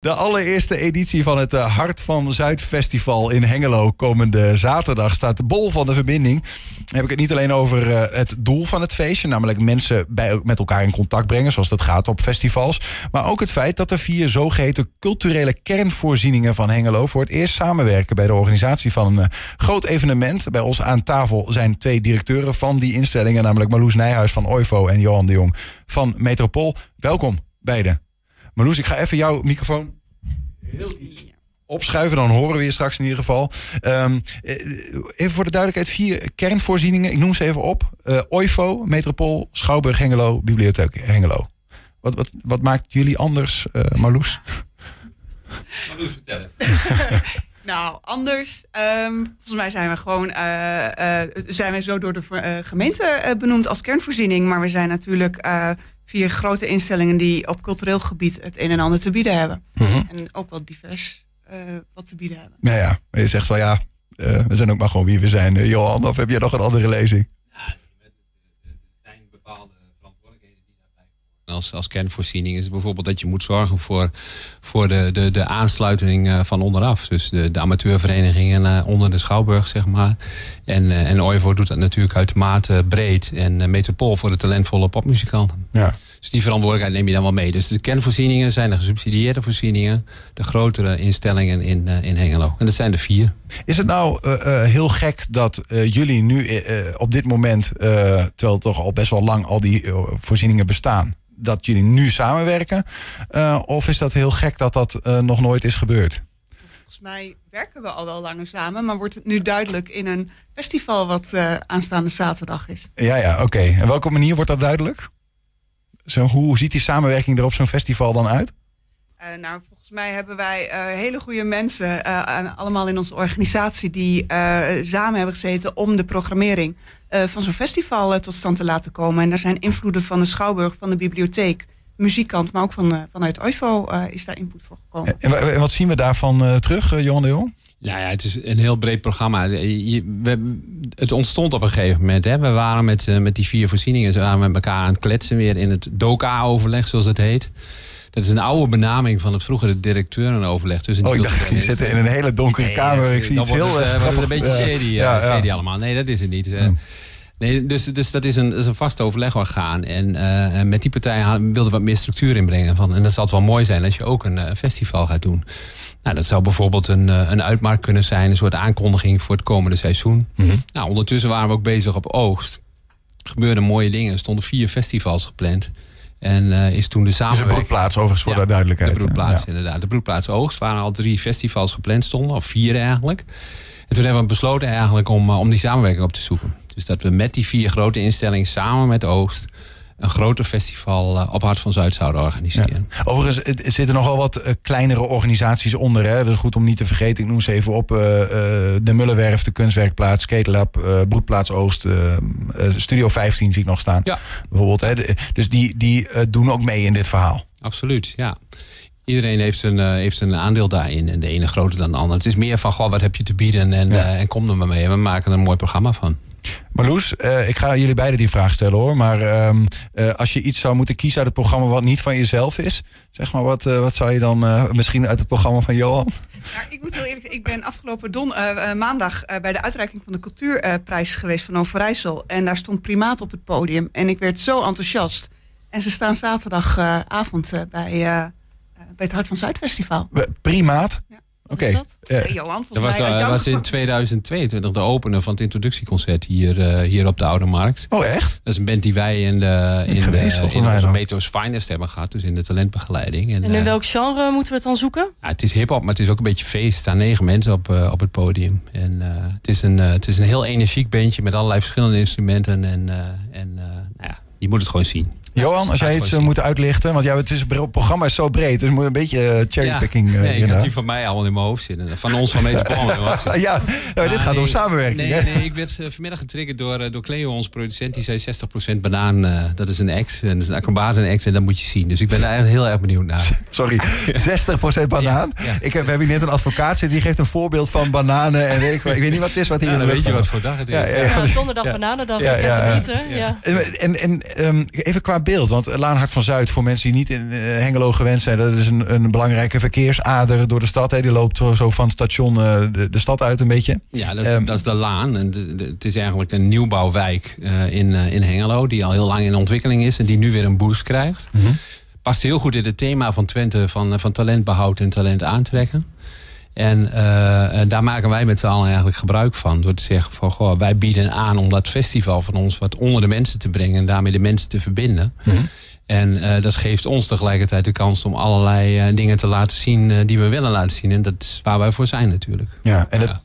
De allereerste editie van het eh, Hart van Zuid Festival in Hengelo komende zaterdag staat bol van de verbinding. Dan heb ik het niet alleen over eh, het doel van het feestje, namelijk mensen bij, met elkaar in contact brengen, zoals dat gaat op festivals. Maar ook het feit dat de vier zogeheten culturele kernvoorzieningen van Hengelo voor het eerst samenwerken bij de organisatie van een eh, groot evenement. Bij ons aan tafel zijn twee directeuren van die instellingen, namelijk Marloes Nijhuis van OIVO en Johan de Jong van Metropool. Welkom beiden. Marloes, ik ga even jouw microfoon heel iets opschuiven. Dan horen we je straks in ieder geval. Um, even voor de duidelijkheid. Vier kernvoorzieningen. Ik noem ze even op. Uh, OIVO, Metropool, Schouwburg Hengelo, Bibliotheek Hengelo. Wat, wat, wat maakt jullie anders, uh, Marloes? Marloes, vertel het. Nou, anders. Um, volgens mij zijn we gewoon. Uh, uh, zijn we zo door de uh, gemeente benoemd als kernvoorziening. Maar we zijn natuurlijk vier grote instellingen die op cultureel gebied het een en ander te bieden hebben. Mm -hmm. En ook wel divers wat te bieden hebben. Nou ja, maar je zegt wel ja, we zijn ook maar gewoon wie we zijn. Johan, of heb jij nog een andere lezing? Ja, er zijn bepaalde verantwoordelijkheden die daarbij komen. Als, als kernvoorziening is het bijvoorbeeld dat je moet zorgen voor, voor de, de, de aansluiting van onderaf. Dus de, de amateurverenigingen onder de Schouwburg, zeg maar. En, en OIVO doet dat natuurlijk uitermate breed. En Metropool voor de talentvolle popmuzikanten. Ja. Dus die verantwoordelijkheid neem je dan wel mee. Dus de kernvoorzieningen zijn de gesubsidieerde voorzieningen. De grotere instellingen in, uh, in Hengelo. En dat zijn er vier. Is het nou heel gek dat jullie nu op dit moment... terwijl toch al best wel lang al die voorzieningen bestaan... dat jullie nu samenwerken? of is dat heel gek dat dat nog nooit is gebeurd? Volgens mij werken we al wel langer samen, maar wordt het nu duidelijk in een festival wat uh, aanstaande zaterdag is? Ja, ja, oké. Okay. En welke manier wordt dat duidelijk? Zo, hoe ziet die samenwerking er op zo'n festival dan uit? Uh, nou, volgens mij hebben wij uh, hele goede mensen, allemaal in onze organisatie, die samen hebben gezeten om de programmering van zo'n festival tot stand te laten komen. En daar zijn invloeden van de Schouwburg, van de bibliotheek muziekkant, maar ook van, vanuit OIVO uh, is daar input voor gekomen. En, en wat zien we daarvan terug, Johan de Jong? Nou ja, het is een heel breed programma. Je, we, het ontstond op een gegeven moment. Hè. We waren met, met die vier voorzieningen ze waren met elkaar aan het kletsen weer in het DOCA-overleg, zoals het heet. Dat is een oude benaming van het vroegere directeurenoverleg. Tussen oh, ik dacht, je zit in een hele donkere nee, kamer. Het, ik zie iets heel... Het, uh, een beetje shady, ja, ja, shady allemaal. Nee, dat is het niet. Hmm. Nee, dus, dus dat is een, dat is een vast overlegorgaan. En uh, met die partij wilden we wat meer structuur inbrengen. Van, en dat zal het wel mooi zijn als je ook een uh, festival gaat doen. Nou, dat zou bijvoorbeeld een, uh, een uitmarkt kunnen zijn. Een soort aankondiging voor het komende seizoen. Mm -hmm. Nou, ondertussen waren we ook bezig op oogst. Er gebeurden mooie dingen. Er stonden vier festivals gepland. En uh, is toen de samenwerking... Dus een broedplaats overigens voor ja, de duidelijkheid. De broedplaats ja. inderdaad. De broedplaats Oogst waren al drie festivals gepland stonden. Of vier eigenlijk. En toen hebben we besloten eigenlijk om, uh, om die samenwerking op te zoeken. Dus dat we met die vier grote instellingen samen met Oost een groter festival uh, op Hart van Zuid zouden organiseren. Ja. Overigens er zitten nogal wat uh, kleinere organisaties onder. Hè? Dat is goed om niet te vergeten. Ik noem ze even op. Uh, de Mullenwerf, de Kunstwerkplaats, Ketelab, Broedplaats Oost, Studio 15 zie ik nog staan. Ja. Bijvoorbeeld. Hè? Dus die, die doen ook mee in dit verhaal. Absoluut, ja. Iedereen heeft een, uh, heeft een aandeel daarin. En de ene groter dan de ander. Het is meer van, goh, wat heb je te bieden? En, ja. uh, en kom er maar mee. En we maken er een mooi programma van. Marloes, uh, ik ga jullie beiden die vraag stellen hoor. Maar uh, uh, als je iets zou moeten kiezen uit het programma wat niet van jezelf is, zeg maar, wat, wat zou je dan misschien uit het programma van Johan? Ja, ik moet heel eerlijk ik ben afgelopen don, maandag bij de uitreiking van de cultuurprijs geweest van Overijssel. En daar stond Primaat op het podium. En ik werd zo enthousiast. En ze staan zaterdagavond bij, bij het Hart van Zuid Festival. Primaat? Ja. Oké. Okay. Ja. Hey, Johan, dat was, was in 2022 de opener van het introductieconcert hier, uh, hier op de Oude Markt. Oh, echt? Dat is een band die wij in, de, in, geweest, de, in onze Metro's Finest hebben gehad. Dus in de talentbegeleiding. En, en in uh, welk genre moeten we het dan zoeken? Ja, het is hip-hop, maar het is ook een beetje feest. Er staan negen mensen op, uh, op het podium. En het, is een, het is een heel energiek bandje met allerlei verschillende instrumenten. En, en nou ja, je moet het gewoon zien. Johan, als jij iets uh, moet uitlichten, want ja, het, is, het programma is zo breed, dus moet een beetje cherrypicking. Ja, nee, ik had die van mij allemaal in mijn hoofd zitten. Van ons van Metropool. ja, nou, dit gaat nee, om samenwerking. Nee, nee, ik werd vanmiddag getriggerd door, door Cleo, onze producent. Die zei 60% banaan, uh, dat is een act. En dat is een acrobaat en act en dat moet je zien. Dus ik ben daar eigenlijk heel erg benieuwd naar. Sorry, 60% banaan? Ja, ja. Ik heb, we hebben hier net een advocaat zitten, die geeft een voorbeeld van bananen. En weet ik, ik weet niet wat het is wat hier ja, in de weet je wat voor dag het is. Ja, ja, ja. donderdag bananendag, ja, ja, ja. Eten, ja. En, en, en um, even qua beeld. Want Laanhart van Zuid, voor mensen die niet in uh, Hengelo gewend zijn, dat is een, een belangrijke verkeersader door de stad. Hè. Die loopt zo, van het station uh, de, de, stad uit een beetje. Ja, dat is, um, dat is de Laan. En de, de, het is eigenlijk een nieuwbouwwijk uh, in, in Hengelo, die al heel lang in ontwikkeling is en die nu weer een boost krijgt. Mm -hmm. Past heel goed in het thema van Twente van, van talentbehoud en talent aantrekken. En uh, daar maken wij met z'n allen eigenlijk gebruik van. Door te zeggen van goh, wij bieden aan om dat festival van ons wat onder de mensen te brengen. En daarmee de mensen te verbinden. Mm -hmm. En uh, dat geeft ons tegelijkertijd de kans om allerlei uh, dingen te laten zien die we willen laten zien. En dat is waar wij voor zijn natuurlijk. Ja, en dat...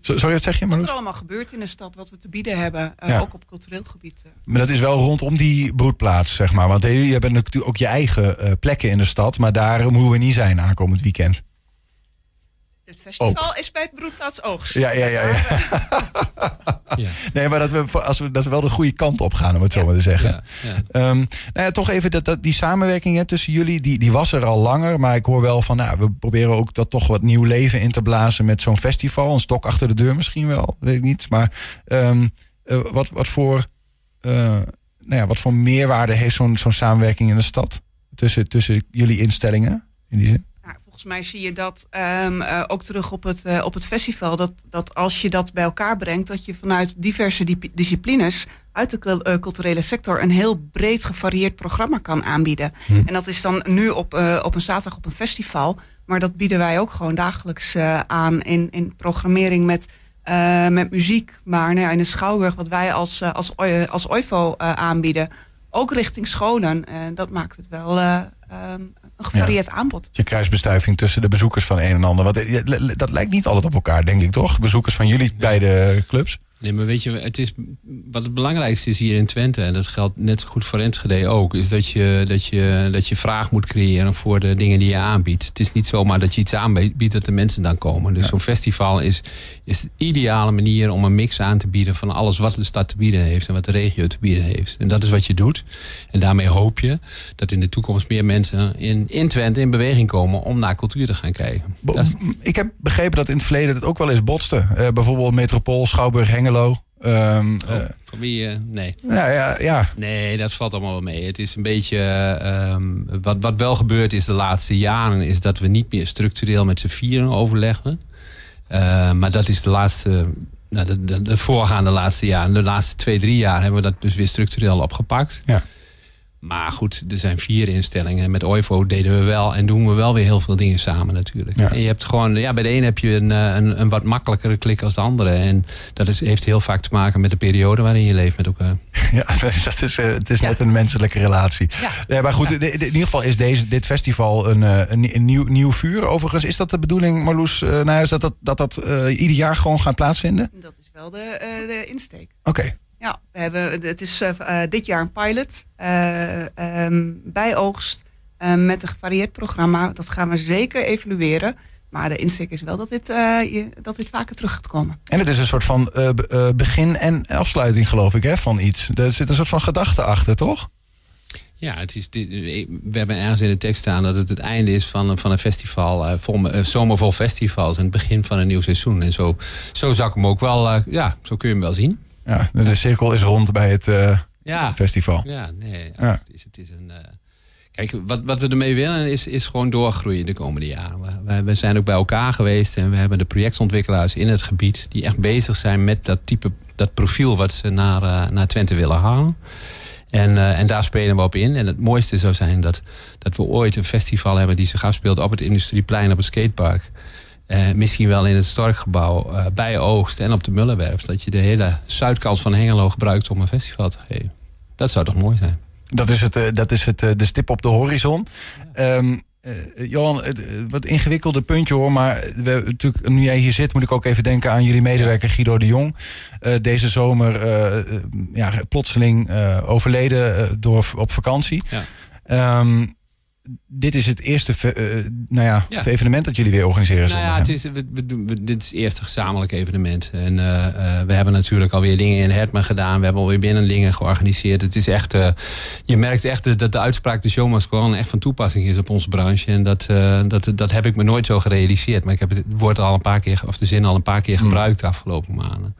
Sorry, wat zeg je? Wat er allemaal gebeurt in de stad, wat we te bieden hebben, ja. ook op cultureel gebied. Maar dat is wel rondom die broedplaats, zeg maar. Want je hebt natuurlijk ook je eigen plekken in de stad, maar daar moeten we niet zijn aankomend weekend. Het festival ook. is bij het broedplaats oogst. Ja, ja, ja. ja. ja. Nee, maar dat we, als we, dat we wel de goede kant op gaan, om het zo maar te zeggen. Ja, ja. Um, nou ja, toch even dat, dat, die samenwerking hè, tussen jullie, die, die was er al langer. Maar ik hoor wel van, nou, we proberen ook dat toch wat nieuw leven in te blazen met zo'n festival. Een stok achter de deur misschien wel, weet ik niet. Maar um, uh, wat, wat, voor, uh, nou ja, wat voor meerwaarde heeft zo'n zo'n samenwerking in de stad? Tussen, tussen jullie instellingen, in die zin? Volgens mij zie je dat um, uh, ook terug op het, uh, op het festival. Dat, dat als je dat bij elkaar brengt, dat je vanuit diverse di disciplines uit de uh, culturele sector een heel breed gevarieerd programma kan aanbieden. Hm. En dat is dan nu op, op een zaterdag op een festival. Maar dat bieden wij ook gewoon dagelijks aan in, in programmering met, met muziek. Maar nou ja, in de Schouwburg, wat wij als, als, als OIVO aanbieden, ook richting scholen. En dat maakt het wel um, een gevarieerd ja. aanbod. Je kruisbestuiving tussen de bezoekers van een en ander. Want dat lijkt niet altijd op elkaar, denk ik toch? Bezoekers van jullie beide clubs. Nee, maar weet je, het is, wat het belangrijkste is hier in Twente, en dat geldt net zo goed voor Enschede ook, is dat je, dat, je, dat je vraag moet creëren voor de dingen die je aanbiedt. Het is niet zomaar dat je iets aanbiedt dat de mensen dan komen. Dus ja. zo'n festival is, is de ideale manier om een mix aan te bieden van alles wat de stad te bieden heeft en wat de regio te bieden heeft. En dat is wat je doet. En daarmee hoop je dat in de toekomst meer mensen in, in Twente in beweging komen om naar cultuur te gaan kijken. Bo is... Ik heb begrepen dat in het verleden het ook wel eens botste. Uh, bijvoorbeeld Metropool, Schouwburg, Hengelo. Um, oh, uh, voor wie? Uh, nee. Ja, ja, ja. Nee, dat valt allemaal wel mee. Het is een beetje. Um, wat, wat wel gebeurd is de laatste jaren, is dat we niet meer structureel met z'n vieren overleggen. Uh, maar dat is de laatste. Nou, de, de, de, voorgaande laatste jaren, de laatste twee, drie jaar hebben we dat dus weer structureel opgepakt. Ja. Maar goed, er zijn vier instellingen. Met OIVO deden we wel en doen we wel weer heel veel dingen samen natuurlijk. Ja. En je hebt gewoon, ja, bij de een heb je een, een, een wat makkelijkere klik als de andere. En dat is, heeft heel vaak te maken met de periode waarin je leeft met elkaar. Ja, dat is, uh, het is ja. net een menselijke relatie. Ja. ja maar goed, in ieder geval is deze, dit festival een, een, een, nieuw, nieuw vuur. Overigens, is dat de bedoeling, Marloes, uh, nou, is dat dat, dat, dat uh, ieder jaar gewoon gaat plaatsvinden? Dat is wel de, de insteek. Oké. Okay. Ja, we hebben, het is uh, dit jaar een pilot uh, um, bij oogst uh, met een gevarieerd programma. Dat gaan we zeker evalueren. Maar de insteek is wel dat dit, je, dat dit vaker terug gaat komen. En het is een soort van begin en afsluiting, geloof ik, hè, van iets. Er zit een soort van gedachte achter, toch? Ja, het is, we hebben ergens in de tekst staan dat het het einde is van, van een festival, uh, vol, uh, zomervol festivals en het begin van een nieuw seizoen. En zo, zo zou ik hem ook wel, uh, ja, zo kun je hem wel zien. Ja, de cirkel is rond bij het uh, ja. festival. Ja, nee, ja, Het, is, het is een. Uh, kijk, wat, wat we ermee willen is, is gewoon doorgroeien de komende jaren. We, we zijn ook bij elkaar geweest en we hebben de projectontwikkelaars in het gebied die echt bezig zijn met dat type, dat profiel wat ze naar, uh, naar Twente willen halen. En, uh, en daar spelen we op in. En het mooiste zou zijn dat, dat we ooit een festival hebben die zich afspeelt op het Industrieplein, op het skatepark. Uh, misschien wel in het Storkgebouw, uh, bij Oogst en op de Mullenwerf. Dat je de hele zuidkant van Hengelo gebruikt om een festival te geven. Dat zou toch mooi zijn? Dat is, het, uh, dat is het, de stip op de horizon. Ja. Um, Johan, wat ingewikkelde puntje hoor. Maar we, natuurlijk, nu jij hier zit, moet ik ook even denken aan jullie medewerker. Guido de Jong. deze zomer ja, plotseling overleden door, op vakantie. Ja. Um, dit is het eerste uh, nou ja, ja. evenement dat jullie weer organiseren. Nou ja, het is, we, we doen, we, dit is het eerste gezamenlijk evenement. En uh, uh, we hebben natuurlijk alweer dingen in Hertman gedaan. We hebben alweer binnenlingen georganiseerd. Het is echt, je merkt echt dat de uitspraak de show must echt van toepassing is op onze branche. En dat, dat, dat heb ik me nooit zo gerealiseerd. Maar ik heb het woord al een paar keer, of de zin al een paar keer gebruikt de afgelopen maanden.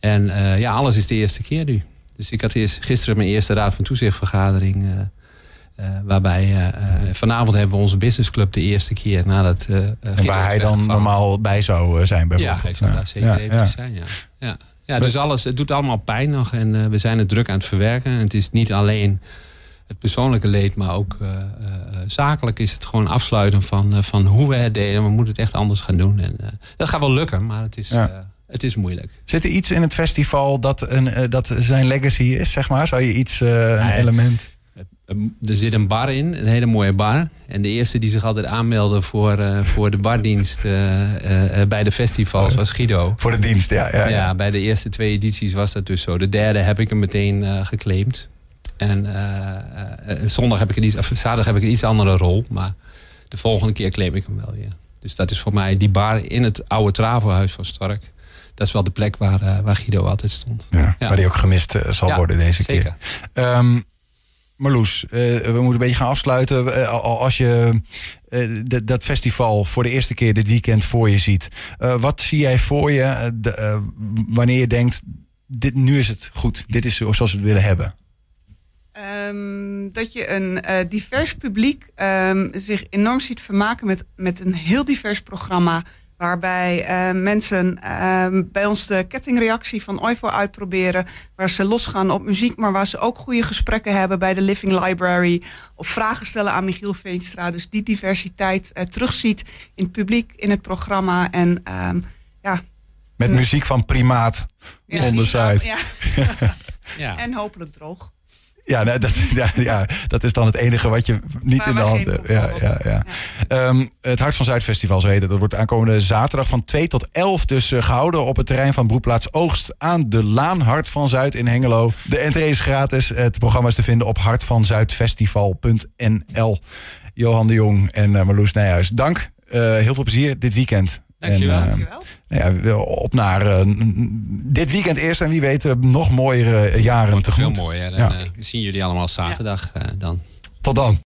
En ja, alles is de eerste keer nu. Dus ik had eerst, gisteren mijn eerste raad van toezichtvergadering. Waarbij vanavond hebben we onze businessclub de eerste keer nadat. en waar hij dan normaal bij zou zijn, bijvoorbeeld. Ja, ik zou daar zeker even zijn. Ja. Ja. Ja, dus alles, het doet allemaal pijn nog en we zijn het druk aan het verwerken. En het is niet alleen het persoonlijke leed, maar ook uh, zakelijk is het gewoon afsluiten van, van hoe we het deden. We moeten het echt anders gaan doen. En, dat gaat wel lukken, maar het is, het is moeilijk. Zit er iets in het festival dat, een, dat zijn legacy is, zeg maar? Zou je iets, een element... Er zit een bar in, een hele mooie bar. En de eerste die zich altijd aanmeldde voor, voor de bardienst bij de festivals was Guido. Voor de dienst, ja, ja, ja. Ja, bij de eerste twee edities was dat dus zo. De derde heb ik hem meteen geclaimd. En zondag heb ik een iets, zaterdag heb ik een iets andere rol. Maar de volgende keer claim ik hem wel weer. Dus dat is voor mij die bar in het oude Travelhuis van Stark. Dat is wel de plek waar, uh, waar Guido altijd stond. Ja, Waar hij ook gemist zal worden deze zeker. keer. Um, Marloes, we moeten een beetje gaan afsluiten. als je dat festival voor de eerste keer dit weekend voor je ziet. wat zie jij voor je wanneer je denkt, dit, nu is het goed. Dit is zoals we het willen hebben. Um, dat je een uh, divers publiek um, zich enorm ziet vermaken met, met een heel divers programma. Waarbij uh, mensen uh, bij ons de kettingreactie van OIVO uitproberen. Waar ze losgaan op muziek, maar waar ze ook goede gesprekken hebben bij de Living Library. Of vragen stellen aan Michiel Veenstra. Dus die diversiteit uh, terugziet in het publiek, in het programma. En ja. Met muziek van primaat ja, Ja. ja. en hopelijk droog. Ja, nou, dat, ja, ja, dat is dan het enige wat je niet in de hand hebt. Ja, ja, ja. Um, het Hart van Zuid Festival, zo heet het. Dat wordt aankomende zaterdag van 2 tot 11 dus uh, gehouden op het terrein van Broedplaats Oogst aan de Laan Hart van Zuid in Hengelo. De entree is gratis. Het programma is te vinden op hartvanzuidfestival.nl. Johan de Jong en uh, Marloes Nijhuis, dank. Uh, heel veel plezier dit weekend. Dankjewel. En, uh, Dankjewel. Ja, op naar uh, dit weekend eerst en wie weet uh, nog mooiere jaren tegemoet. Heel mooi. Hè? Dan ja. zien jullie allemaal zaterdag dan. Tot dan.